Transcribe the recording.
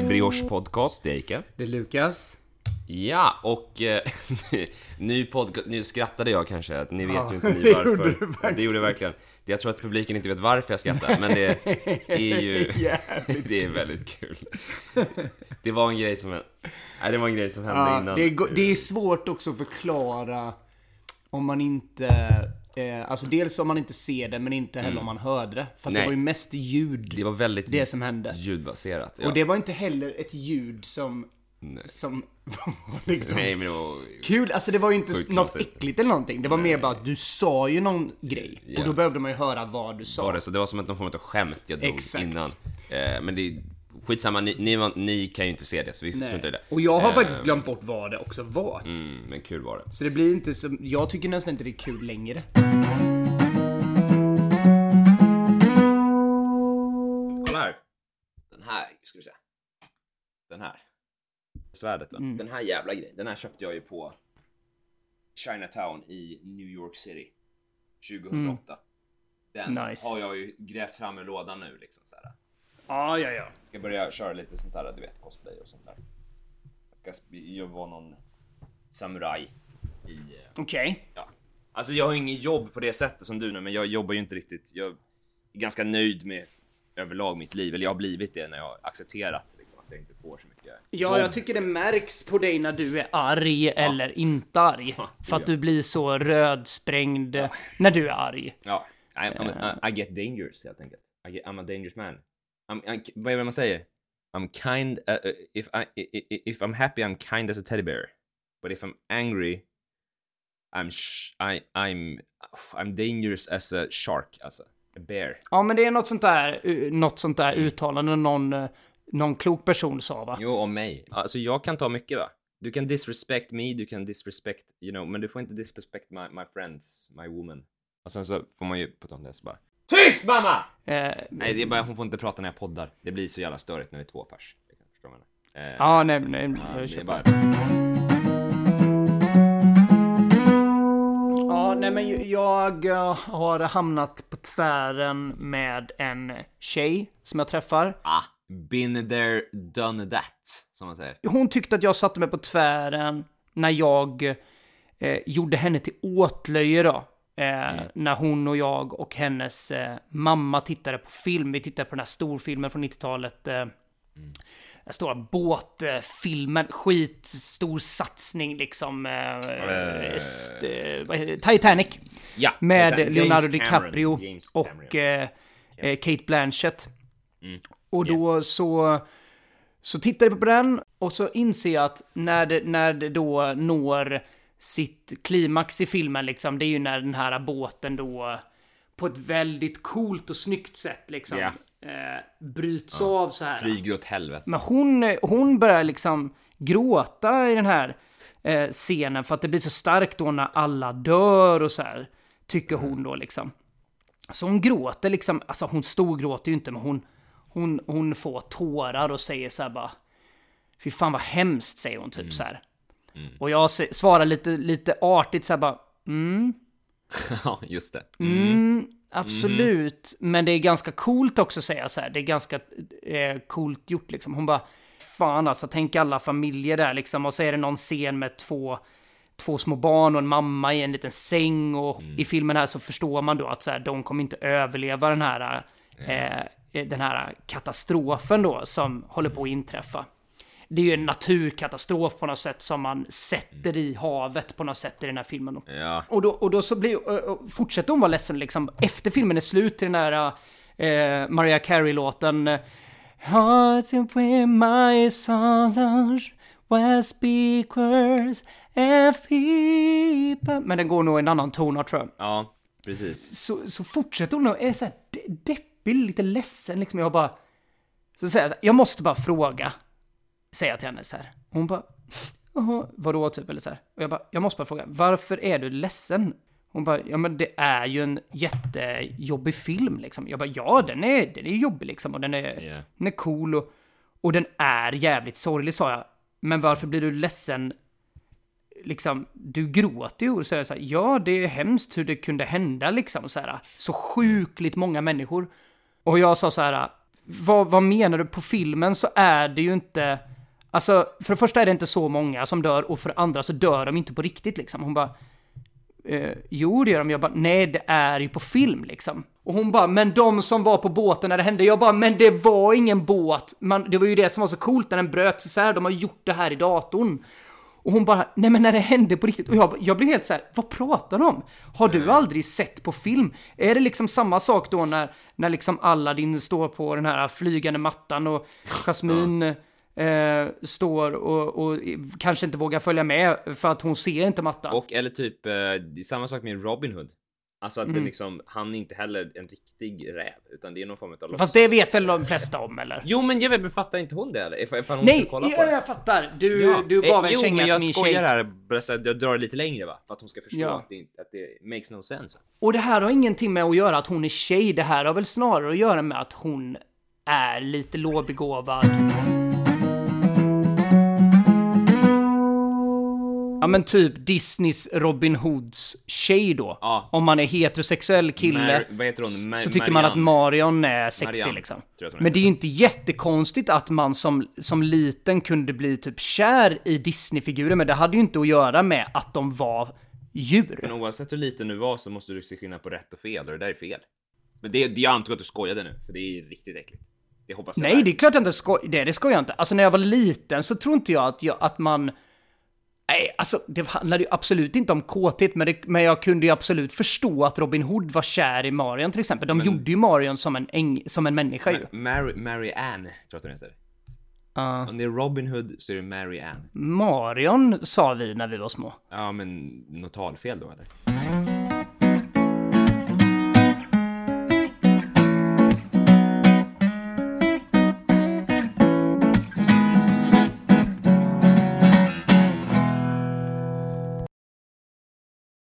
är Brioche Podcast, det är Ike. Det är Lukas. Ja, och eh, ny podcast, nu skrattade jag kanske, ni vet Ja, ju inte ni det varför. gjorde verkligen. det gjorde jag verkligen. Jag tror att publiken inte vet varför jag skrattar, men det är ju... Det är väldigt kul. Det var en grej som, nej, det var en grej som hände Ja, innan. det, är, det är svårt också att förklara om man inte... Eh, alltså dels om man inte ser det, men inte heller om man hörde det. För Nej. det var ju mest ljud, Det var väldigt det som hände. ljudbaserat. Ja. Och det var inte heller ett ljud som... Som var liksom... Nej, men det var... Kul, alltså det var ju inte Sjukt något konstigt. äckligt eller någonting. Det var mer bara att du sa ju någon grej. Ja. Och då behövde man ju höra vad du sa. Var det, så det var som att någon form av skämt jag drog Exakt. innan. Eh, men det skitsamma, ni, ni, ni kan ju inte se det, så vi struntar i det. Och jag har Eh, faktiskt glömt bort vad det också var. Mm, men kul var det. Så det blir inte så... Jag tycker nästan inte det är kul längre. Kolla här. Den här, ska vi se. Den här. Svärdet va? Mm. Den här jävla grejen, den här köpte jag ju på Chinatown i New York City. 2008. Den Mm. Nice. har jag ju grävt fram ur lådan nu liksom så här. Ja, ja, ja. Ska börja köra lite sånt där, du vet, cosplay och sånt där. Jag ska vara någon samuraj i... eh, Okej. Ja. Alltså jag har inget jobb på det sättet som du nu, men jag jobbar ju inte riktigt. Jag är ganska nöjd med överlag mitt liv, eller jag har blivit det när jag har accepterat liksom, att jag inte får så mycket Ja, jobb. jag tycker det märks på dig när du är arg eller inte arg. Ja, För att ja. du blir så rödsprängd när du är arg. Ja, I, I'm, I, I get dangerous helt enkelt. I get, I'm a dangerous man. I'm, I, vad är det man säger? I'm kind, uh, uh, if, I, if I'm happy I'm kind as a teddy bear. But if I'm angry I'm, sh- I, I'm, I'm dangerous as a shark, alltså. A bear. Ja, men det är något sånt där, något sånt där uttalande någon, uh, någon klok person sa va? Jo, om mig. Alltså jag kan ta mycket va? Du kan disrespect me, du kan disrespect, you know, men du får inte disrespect my, my friends, my woman. Och sen så får man ju, på tal om det så bara TYST MAMMA! Eh, Nej, det är bara, hon får inte prata när jag poddar. Det blir så jävla störigt när det är två pers. Förstår man? Eh, ja, nej, nej, ja, jag köper. bara... Ja, nej men jag eh, har hamnat på tvären med en tjej som jag träffar. Ah, been there, done that, som man säger. Hon tyckte att jag satte mig på tvären när jag eh, gjorde henne till åtlöje då. Eh, När hon och jag och hennes eh, mamma tittade på film. Vi tittade på den här storfilmen från 90-talet. Eh, Den stora båtfilmen. Skitstor satsning liksom. Det? Titanic. Ja, Med James Leonardo. DiCaprio och Cameron. eh, eh, Kate Blanchett. Mm. Och då så, så tittar jag på den och så inser jag att när det, när det då når sitt klimax i filmen, liksom, det är ju när den här båten då på ett väldigt coolt och snyggt sätt liksom Ja. eh, bryts av så här. Flyger åt helvete. Men hon, hon börjar liksom gråta i den här eh, scenen för att det blir så starkt då när alla dör och så här. Tycker hon då liksom. Så hon gråter liksom, alltså hon storgråter ju inte men hon, hon, hon får tårar och säger så här bara Fy fan vad hemskt säger hon typ så här. Och jag svarar lite, lite artigt så här bara mm, ja, just det. Mm, absolut. Men det är ganska coolt också säga så här. Det är ganska eh, coolt gjort liksom. Hon bara, fan alltså, tänk alla familjer där liksom. Och så är det någon scen med två, två små barn och en mamma i en liten säng. Och i filmen här så förstår man då att så här, de kommer inte överleva den här, eh, den här katastrofen då som håller på att inträffa. Det är ju en naturkatastrof på något sätt som man sätter i havet på något sätt i den här filmen. Ja. Och då, och då så blir, fortsätter hon vara ledsen liksom. Efter filmen är slut till den där eh, Mariah Carey-låten. eh, Heart with my solar where speakers and people. Men den går nog i en annan tonart tror jag. Ja, precis. Så, så fortsätter hon och är så här de- deppig, lite ledsen liksom. Jag bara... Så säger jag här, jag måste bara fråga. Säger jag till henne så här. Hon bara... Jaha, vadå typ? Eller så här. Och jag bara, jag måste bara fråga, varför är du ledsen? Hon bara, ja men det är ju en jättejobbig film liksom. Jag bara, ja den är, den är jobbig liksom och den är, Ja. den är cool och, och den är jävligt sorglig sa jag. Men varför blir du ledsen? Liksom, du gråter ju och säger så här, ja det är hemskt hur det kunde hända liksom så här. Så sjukligt många människor. Och jag sa så här, vad, vad menar du? På filmen så är det ju inte... Alltså, för det första är det inte så många som dör och för det andra så dör de inte på riktigt liksom. Hon bara... Eh, jo, det gör de. Jag bara, nej, det är ju på film liksom. Och hon bara, men de som var på båten när det hände. Jag bara, men det var ingen båt. Man, det var ju det som var så coolt när den bröts isär. De har gjort det här i datorn. Och hon bara, nej men när det hände på riktigt. Och jag, jag blev helt så här, vad pratar de om? Har du aldrig sett på film? Är det liksom samma sak då när, när liksom Aladdin står på den här flygande mattan och Jasmine eh, står och, och kanske inte vågar följa med för att hon ser inte mattan? Och eller typ, eh, samma sak med Robin Hood. Alltså att Mm. det liksom, han är inte heller en riktig räv, utan det är någon form av Fast det vet väl de flesta om eller? Jo men jag vet, men fattar inte hon det eller? Ifall ifall hon Nej, kolla på ja, det. jag fattar. Du, Ja. du gav Eh, en jo, känga men jag till min skojar tjej. här, bara så att jag drar det lite längre va? För att hon ska förstå Ja. att, det, att det makes no sense. Va? Och det här har ingenting med att göra att hon är tjej. Det här har väl snarare att göra med att hon är lite lågbegåvad. Ja men typ Disneys Robin Hoods tjej då. Ja. Om man är heterosexuell kille Mar- vad heter hon? Ma- så tycker man att Marianne. Marion är sexy Marianne, liksom. tror jag att hon Men det är ju inte jättekonstigt att man som, som liten kunde bli typ kär i Disney-figurer. Men det hade ju inte att göra med att de var djur. Men oavsett hur liten du var så måste du se skillnad på rätt och fel och det där är fel. Men det, det jag antar att du skojade nu, för det är riktigt äckligt. Det hoppas jag Nej, det är klart jag inte skoj... Det, det skojar jag inte. Alltså när jag var liten så tror inte jag att, jag, att man... Nej, alltså det handlade ju absolut inte om kåthet, men, det, men jag kunde ju absolut förstå att Robin Hood var kär i Marion till exempel. De gjorde ju Marion som en, äng, som en människa ju. Mary, Mary Ann, tror jag att hon heter. Ja. Om det är Robin Hood så är det Mary Ann. Marion sa vi när vi var små. Ja, men något talfel då eller?